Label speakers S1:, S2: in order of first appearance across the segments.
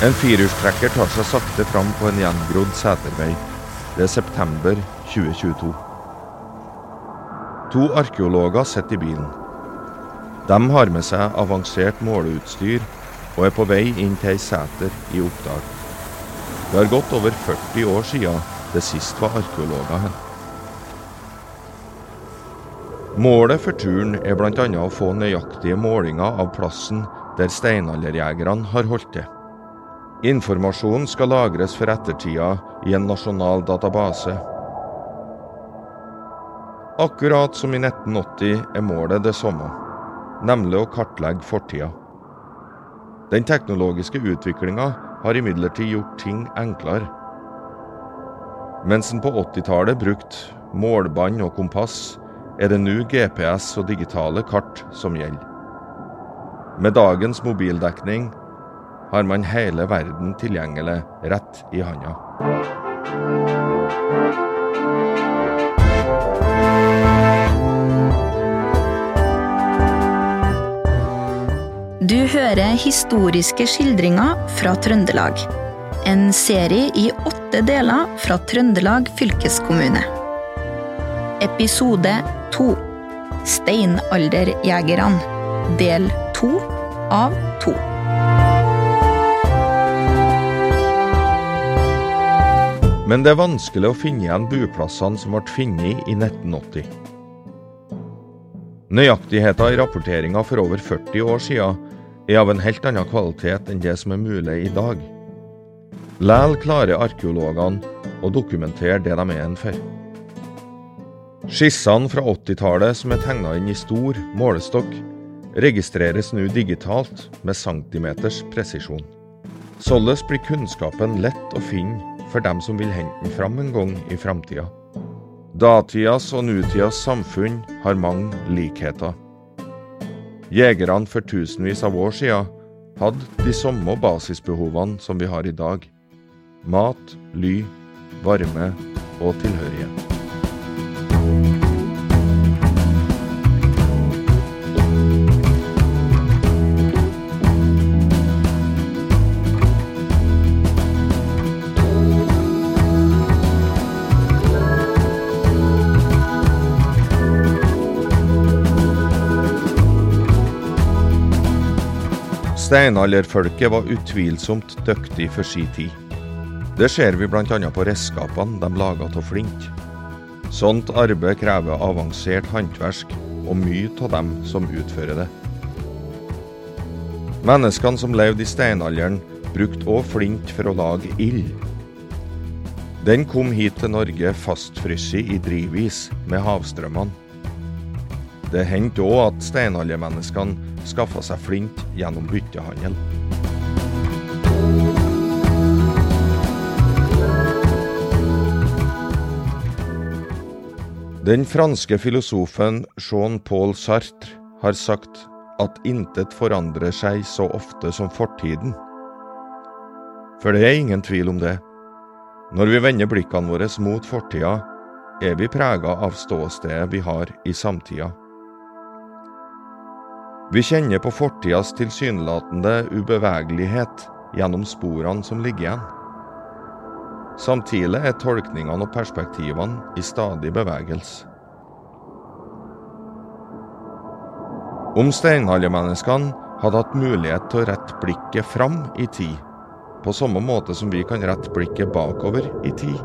S1: En firehjulstrekker tar seg sakte fram på en gjengrodd setervei. Det er september 2022. To arkeologer sitter i bilen. De har med seg avansert måleutstyr og er på vei inn til ei seter i Oppdal. Det har gått over 40 år siden det sist var arkeologer her. Målet for turen er bl.a. å få nøyaktige målinger av plassen der steinalderjegerne har holdt til. Informasjonen skal lagres for ettertida i en nasjonal database. Akkurat som i 1980 er målet det samme, nemlig å kartlegge fortida. Den teknologiske utviklinga har imidlertid gjort ting enklere. Mens en på 80-tallet brukte målbånd og kompass, er det nå GPS og digitale kart som gjelder. Med dagens mobildekning har man hele verden tilgjengelig rett i handa.
S2: Du hører historiske skildringer fra Trøndelag. En serie i åtte deler fra Trøndelag fylkeskommune. Episode to Steinalderjegerne. Del to av to.
S1: Men det er vanskelig å finne igjen buplassene som ble funnet i 1980. Nøyaktigheten i rapporteringa for over 40 år siden er av en helt annen kvalitet enn det som er mulig i dag. Læl klarer arkeologene å dokumentere det de er en for. Skissene fra 80-tallet som er tegna inn i stor målestokk, registreres nå digitalt med centimeters presisjon. Således blir kunnskapen lett å finne for dem som vil hente den fram en gang i framtida. Datidas og nutidas samfunn har mange likheter. Jegerne for tusenvis av år siden hadde de samme basisbehovene som vi har i dag. Mat, ly, varme og tilhørighet. Steinalderfolket var utvilsomt dyktig for si tid. Det ser vi bl.a. på redskapene de laga av flint. Sånt arbeid krever avansert håndverk, og mye av dem som utfører det. Menneskene som levde i steinalderen, brukte òg flint for å lage ild. Den kom hit til Norge fastfrosset i drivis med havstrømmene. Det hendte òg at steinaldermenneskene skaffa seg flint gjennom byttehandel. Den franske filosofen Jean-Paul Sartre har sagt at intet forandrer seg så ofte som fortiden. For det er ingen tvil om det. Når vi vender blikkene våre mot fortida, er vi prega av ståstedet vi har i samtida. Vi kjenner på fortidas tilsynelatende ubevegelighet gjennom sporene som ligger igjen. Samtidig er tolkningene og perspektivene i stadig bevegelse. Om steinaldermenneskene hadde hatt mulighet til å rette blikket fram i tid, på samme måte som vi kan rette blikket bakover i tid,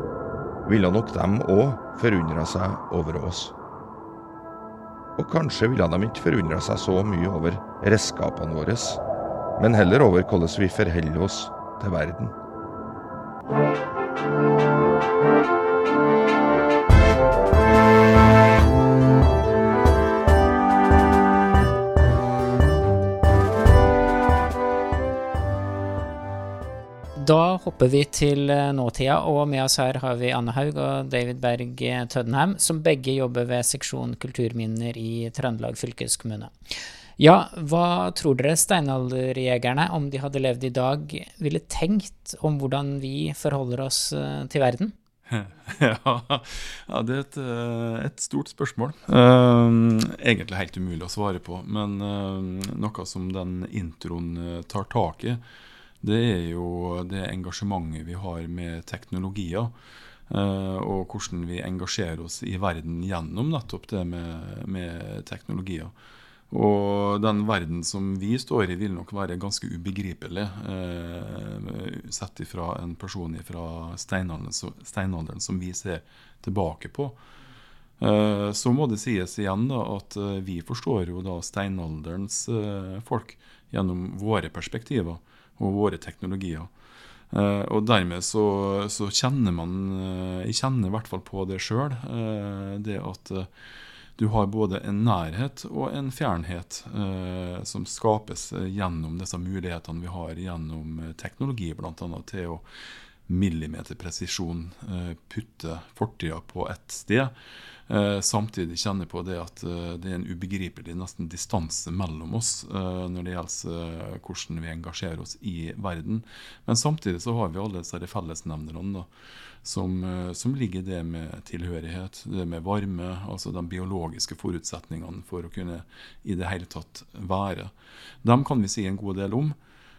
S1: ville nok dem òg forundra seg over oss. Og kanskje ville de ikke forundra seg så mye over redskapene våre, men heller over hvordan vi forholder oss til verden.
S3: Da hopper vi til eh, nåtida, og med oss her har vi Anne Haug og David Berg Tøddenheim, som begge jobber ved seksjon kulturminner i Trøndelag fylkeskommune. Ja, hva tror dere steinalderjegerne, om de hadde levd i dag, ville tenkt om hvordan vi forholder oss eh, til verden?
S4: Ja, ja det er et, eh, et, stort spørsmål. Uh, egentlig helt umulig å svare på, men uh, noe som den introen tar tak i, det er jo det engasjementet vi har med teknologier. Uh, og hvordan vi engasjerer oss i verden gjennom nettopp det med, med, teknologier. Og den verden som vi står i, vil nok være ganske ubegripelig eh, sett ifra en person fra steinalderen, steinalderen, som vi ser tilbake på. Eh, så må det sies igjen da, at vi forstår jo da steinalderens folk gjennom våre perspektiver og våre teknologier. Uh, og dermed så, så, kjenner man uh, Jeg kjenner i hvert fall på det sjøl. Uh, det at du har både en nærhet og en fjernhet som skapes gjennom disse mulighetene vi har gjennom teknologi, bl.a. til å millimeterpresisjon putte fortida på ett sted. Eh, samtidig kjenner på det at eh, det er en ubegripelig nesten distanse mellom oss eh, når det gjelder hvordan vi engasjerer oss i verden. Men samtidig så har vi alle disse fellesnevnerne som, som, ligger i det med tilhørighet, det med varme, altså de biologiske forutsetningene for å kunne i det hele tatt være. Dem kan vi si en god del om.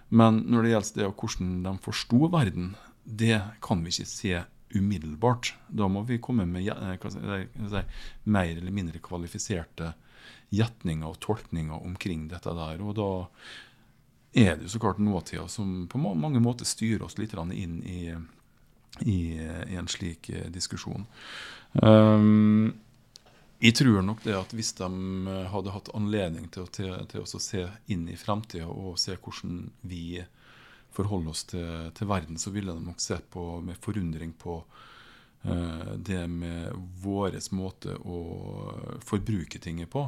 S4: Men når det gjelder det hvordan de forsto verden, det kan vi ikke se umiddelbart. Da må vi komme med eh, si, mer eller mindre kvalifiserte gjetninger og tolkninger omkring dette der. Og da er det jo så klart nåtida som på mange måter styrer oss litt inn i, i, i en slik eh, diskusjon. Um, jeg tror nok det at hvis de hadde hatt anledning til, til, til å se inn i framtida og se hvordan vi forholde oss til, til, verden, så ville de nok se på, med forundring på uh, det med vår måte å forbruke ting på.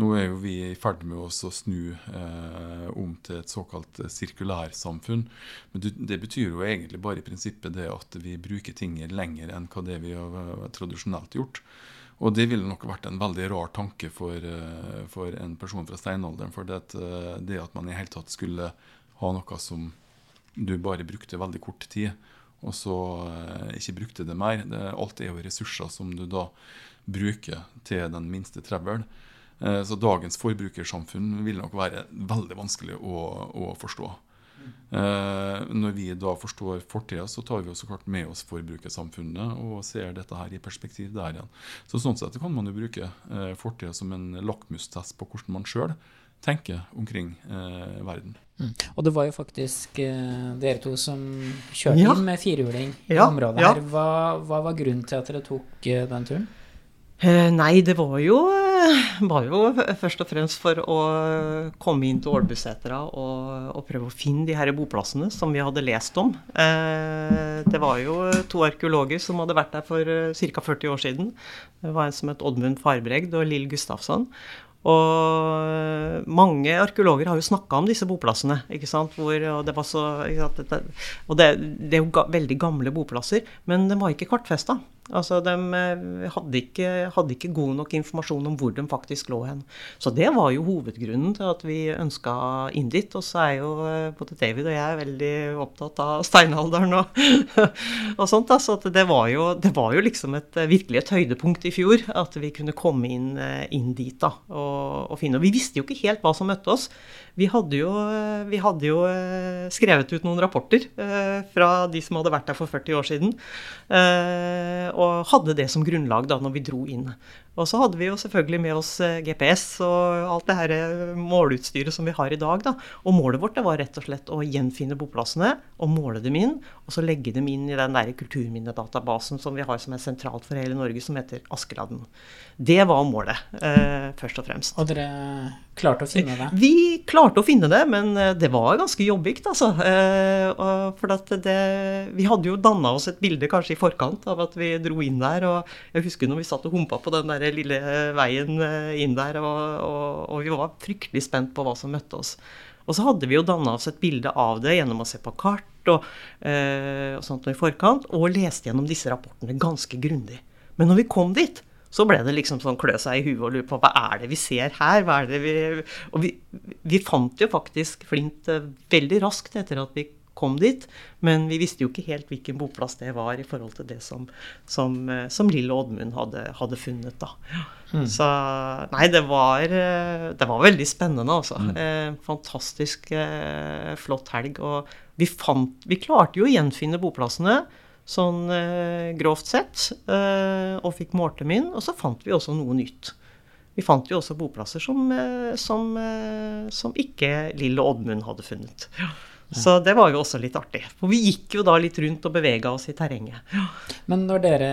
S4: Nå er jo vi i ferd med å snu uh, om til et såkalt sirkulærsamfunn. Men det betyr jo egentlig bare i prinsippet det at vi bruker ting lenger enn hva det vi har tradisjonelt gjort. Og det ville nok vært en veldig rar tanke for, for en person fra steinalderen. For det, det at man i hele tatt skulle ha noe som du bare brukte veldig kort tid, og så eh, ikke brukte det mer. Det, alt er jo ressurser som du da bruker til den minste trevelen Eh, så dagens forbrukersamfunn vil nok være veldig vanskelig å, å forstå. Eh, når vi da forstår fortida, så tar vi jo så klart med oss forbrukersamfunnet og ser dette her i perspektiv der igjen. Så Sånn sett kan man jo bruke fortida som en lakmustest på hvordan man sjøl tenker omkring eh, verden.
S3: Mm. Og det var jo faktisk eh, dere to som kjørte ja. inn med firehjuling i ja, området her. Hva, hva, var grunnen til at dere tok eh, den turen?
S5: Eh, nei, det var jo, eh, var jo, først og fremst for å komme inn til Ålbusetra og, og, prøve å finne de her boplassene som vi hadde lest om. Eh, det var jo to arkeologer som hadde vært der for ca. 40 år siden. Det var en som het Oddmund Farbregd og Lill Gustafsson. Og mange arkeologer har jo snakka om disse boplassene. ikke sant? Hvor, og det, så, ikke det, og det, det, er jo ga, veldig gamle boplasser, men de var ikke kartfesta. Altså, De eh, hadde ikke, hadde ikke, god nok informasjon om hvor de faktisk lå hen. Så det var jo hovedgrunnen til at vi ønska inn dit. Og så er jo eh, både David og jeg veldig opptatt av steinalderen og, og sånt. Da. Så det var, jo, det var, jo, liksom et, virkelig et høydepunkt i fjor at vi kunne komme inn, eh, inn dit da, og, og finne. Og vi visste jo ikke helt hva som møtte oss. Vi hadde, jo, vi hadde jo, eh, skrevet ut noen rapporter eh, fra de som hadde vært der for 40 år siden, eh, og hadde det som grunnlag da når vi dro inn. Og så hadde vi jo selvfølgelig med oss GPS og alt det her måleutstyret som vi har i dag. da. Og målet vårt det var rett og slett å gjenfinne boplassene og måle dem inn, og så legge dem inn i den der kulturminnedatabasen som vi har som er sentralt for hele Norge, som heter Askeladden. Det var målet, eh, først og fremst.
S3: Og dere klarte å finne det?
S5: Vi klarte å finne det, men eh, det var ganske jobbigt, altså. Eh, for det, vi hadde jo danna oss et bilde kanskje i forkant av at vi dro inn der. Og jeg husker når vi satt og humpa på den der lille veien eh, inn der, og, og, og vi var fryktelig spent på hva som møtte oss. Og så hadde vi jo danna oss et bilde av det gjennom å se på kart og, eh, og sånt i forkant, og leste gjennom disse rapportene ganske grundig. Men når vi kom dit, så ble det liksom sånn klø seg i huet og lure på hva er det vi ser her? Hva er det vi Og vi, vi fant jo faktisk flint eh, veldig raskt etter at vi kom dit. Men vi visste jo ikke helt hvilken boplass det var i forhold til det som, som, eh, som Lille Oddmund hadde, hadde, funnet. da. Mm. Så nei, det var, det var veldig spennende, altså. Mm. Eh, fantastisk eh, flott helg. Og vi, fant, vi klarte jo å gjenfinne boplassene sånn eh, grovt sett, eh, og fikk målt dem inn. Og så fant vi også noe nytt. Vi fant jo også boplasser som, eh, som, eh, som ikke Lill og Oddmund hadde funnet. Ja. Så det var jo også litt artig. For vi gikk jo da litt rundt og bevega oss i terrenget.
S3: Men når dere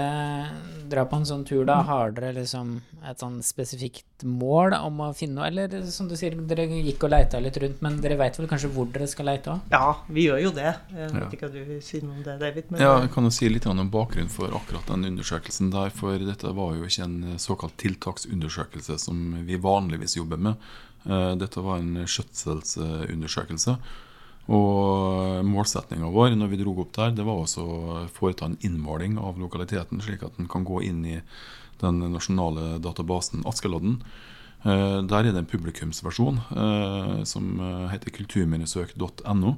S3: drar på en sånn tur, da har dere liksom et sånn spesifikt mål om å finne noe? Eller som du sier, dere gikk og leita litt rundt, men dere veit vel kanskje hvor dere skal leite òg?
S5: Ja, vi gjør jo det. Jeg vet ikke hva du vil si noe om det, David?
S4: ja, jeg kan jo si litt om bakgrunnen for akkurat den undersøkelsen der. For dette var jo ikke en såkalt tiltaksundersøkelse som vi vanligvis jobber med. Eh, dette var en skjøtselsundersøkelse. Og målsettinga vår når vi dro opp der, det var også å foreta en innmåling av lokaliteten, slik at den kan gå inn i den nasjonale databasen Askelodden. Eh, der er det en publikumsversjon eh, som heter kulturminnesøk.no.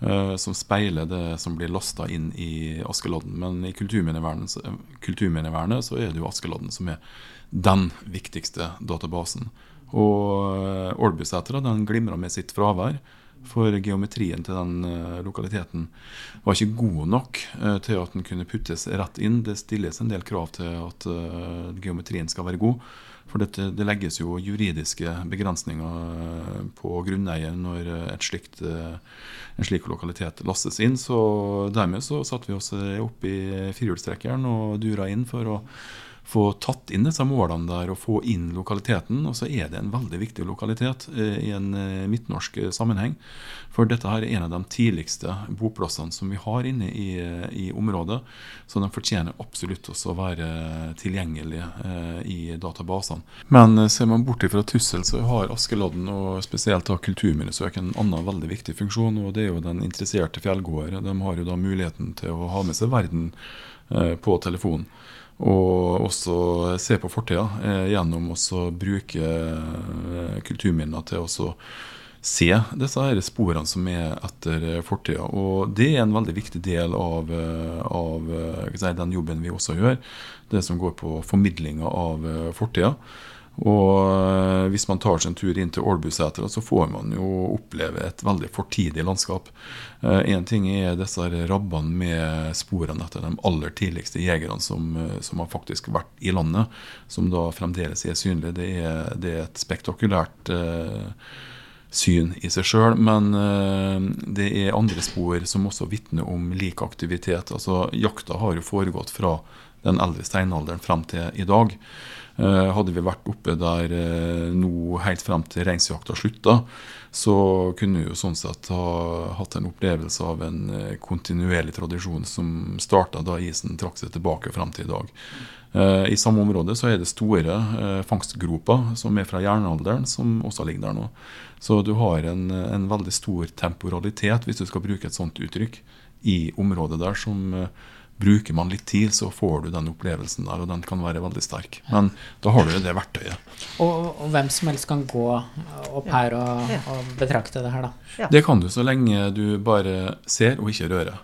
S4: Eh, som speiler det som blir lasta inn i Askelodden. Men i kulturminnevernet, kulturminnevernet så er det jo Askelodden som er den viktigste databasen. Og Ålbusetra den glimrer med sitt fravær. For geometrien til den uh, lokaliteten var ikke god nok uh, til at den kunne puttes rett inn. Det stilles en del krav til at uh, geometrien skal være god. For dette, det legges jo juridiske begrensninger på grunneier når slikt, en slik lokalitet lastes inn. Så dermed så satte vi oss opp i firehjulstrekkeren og dura inn for å få tatt inn disse målene der og få inn lokaliteten. Og så er det en veldig viktig lokalitet eh, i en eh, midtnorsk sammenheng. For dette her er en av de tidligste boplassene som vi har inne i, i området. Så de fortjener absolutt også å være tilgjengelige eh, i databasene. Men ser man bort fra Tussel, så har Askelodden og spesielt da Kulturminnesøk en annen veldig viktig funksjon. Og det er jo den interesserte fjellgåer. De har jo da muligheten til å ha med seg verden på telefonen. Og også se på fortida eh, gjennom å bruke eh, kulturminner til å se disse sporene som er etter fortida. Og det er en veldig viktig del av, eh, av den jobben vi også gjør. Det som går på formidlinga av fortida. Og eh, hvis man tar seg en tur inn til Ålbusetra, så får man jo oppleve et veldig fortidig landskap. Én eh, ting er disse rabbene med sporene etter de aller tidligste jegerne som, eh, som, har faktisk vært i landet, som da fremdeles er synlige. Det er, det er et spektakulært eh, syn i seg sjøl. Men det er andre spor som også vitner om lik aktivitet. Altså Jakta har jo foregått fra den eldre steinalderen frem til i dag. Eh, hadde vi vært oppe der eh, nå helt frem til reinsjakta slutta, så kunne vi jo sånn sett ha hatt en opplevelse av en eh, kontinuerlig tradisjon som starta da isen trakk seg tilbake frem til i dag. I samme område så er det store fangstgroper som er fra jernalderen, som også ligger der nå. Så du har en, en veldig stor temporalitet, hvis du skal bruke et sånt uttrykk, i området der som Bruker man litt tid, så får du den opplevelsen der, og den kan være veldig sterk. Men da har du jo det verktøyet.
S3: Og, og, hvem som helst kan gå opp her og, og betrakte det her, da?
S4: Ja. Det kan du så lenge du bare ser og ikke rører.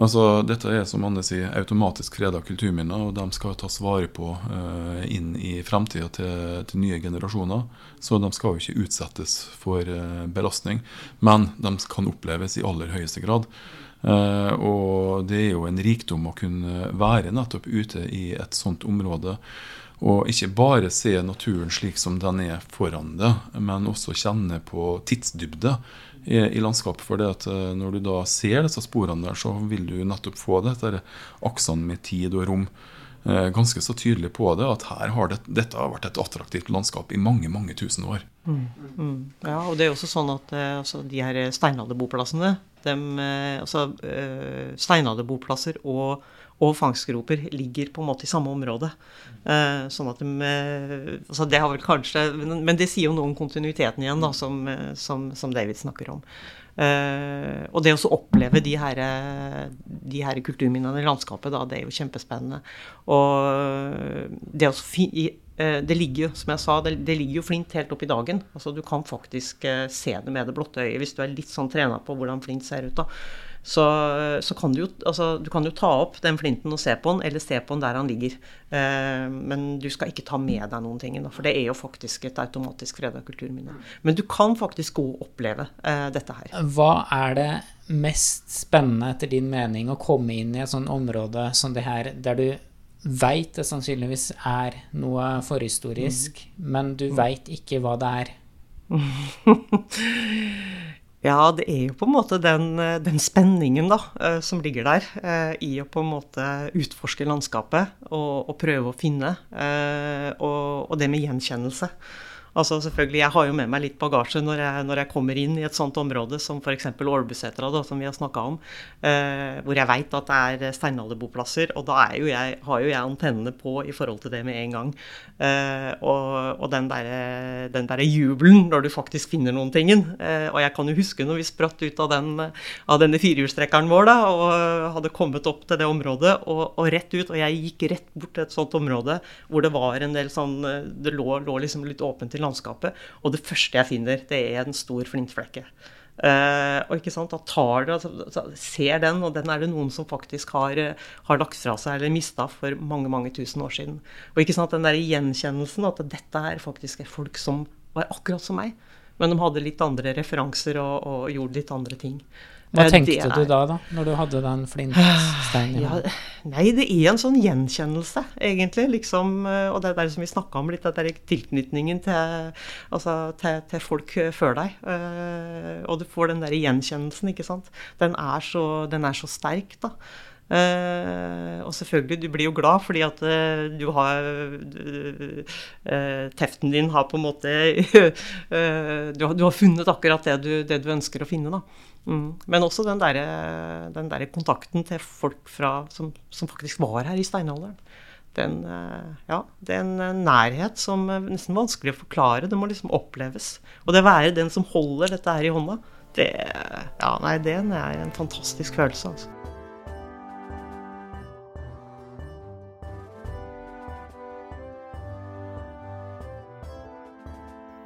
S4: Altså, dette er som Anne sier, automatisk freda kulturminner, og de skal tas vare på uh, inn i framtida til, til, nye generasjoner. Så de skal jo ikke utsettes for uh, belastning, men de kan oppleves i aller høyeste grad. Uh, og det er jo en rikdom å kunne være nettopp ute i et sånt område. Og ikke bare se naturen slik som den er foran deg, men også kjenne på tidsdybde i, i landskapet. For det at uh, når du da ser disse sporene der, så vil du nettopp få dette aksene med tid og rom ganske så tydelig på det. At her har det, dette har vært et attraktivt landskap i mange, mange tusen år. Mm.
S5: Mm. Ja, og det er også sånn at altså, de her steinalderboplassene eh, altså, eh, steinalderboplasser og, og fangstgroper ligger på en måte i samme område. Eh, sånn at de altså det har vel kanskje Men det sier jo noe om kontinuiteten igjen, da, som, som, som David snakker om. Uh, og det å oppleve de her, de her kulturminnene i landskapet, da, det er jo kjempespennende. Og det fi, uh, det ligger jo, som jeg sa, det, det, ligger jo flint helt opp i dagen. Altså Du kan faktisk uh, se det med det blotte øyet hvis du er litt sånn trena på hvordan flint ser ut. da. Så, så, kan du jo altså, du kan jo ta opp den flinten og se på den, eller se på den der han ligger. Eh, men du skal ikke ta med deg noen ting, for det er jo faktisk et automatisk freda kulturminne. Men du kan faktisk gå og oppleve eh, dette her.
S3: Hva er det mest spennende, etter din mening, å komme inn i et sånt område som det her, der du veit det sannsynligvis er noe forhistorisk, mm. men du veit ikke hva det er?
S5: Ja, det er jo på en måte den, den spenningen da, eh, som ligger der, eh, i å på en måte utforske landskapet og, og prøve å finne. Eh, og, og, det med gjenkjennelse. Altså selvfølgelig, Jeg har jo med meg litt bagasje når jeg, når jeg kommer inn i et sånt område som f.eks. Ålbusetra, som vi har snakka om, eh, hvor jeg veit at det er steinalderboplasser. Og da jo jeg, har jo jeg antennene på i forhold til det med en gang. Eh, og, og den derre der jubelen når du faktisk finner noen ting. Eh, og jeg kan jo huske når vi spratt ut av, den, av denne firehjulstrekkeren vår da, og hadde kommet opp til det området, og, og, rett ut. Og jeg gikk rett bort til et sånt område hvor det var en del sånn Det lå, lå liksom litt åpent til landskapet. Og det første jeg finner, det er en stor flintflekke. Uh, og ikke sant, da tar det, altså, ser den, og den er det noen som faktisk har, har lagt fra seg eller mista for mange mange tusen år siden. Og ikke sant, den der gjenkjennelsen at dette her faktisk er folk som var akkurat som meg, men de hadde litt andre referanser og, og gjorde litt andre ting.
S3: Hva eh, tenkte du da, da, når du hadde den flintsteinen?
S5: Ja, nei, det er en sånn gjenkjennelse, egentlig. Liksom, eh, og det er det som vi snakka om litt, at det er tilknytningen til, altså, til, til, folk før deg. Uh, og du får den der gjenkjennelsen, ikke sant. Den er så, den er så sterk, da. Uh, og selvfølgelig, du blir jo glad fordi at uh, du har uh, Teften din har på en måte du har, du, har, funnet akkurat det du, det du ønsker å finne, da. Mm. Men også den derre der kontakten til folk fra, som, som, faktisk var her i steinalderen. Den, ja, det er en nærhet som er nesten vanskelig å forklare. Det må liksom oppleves. Og det å være den som holder dette her i hånda, det, ja, nei, det er en fantastisk følelse. altså.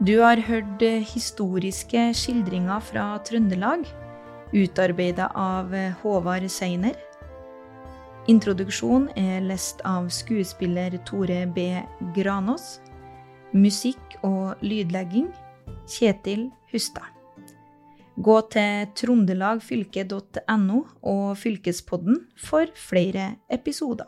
S2: Du har hørt historiske skildringer fra Trøndelag, utarbeida av Håvard Seiner. Introduksjon er lest av skuespiller Tore B. Granås. Musikk og lydlegging Kjetil Hustad. Gå til trondelagfylke.no og Fylkespodden for flere episoder.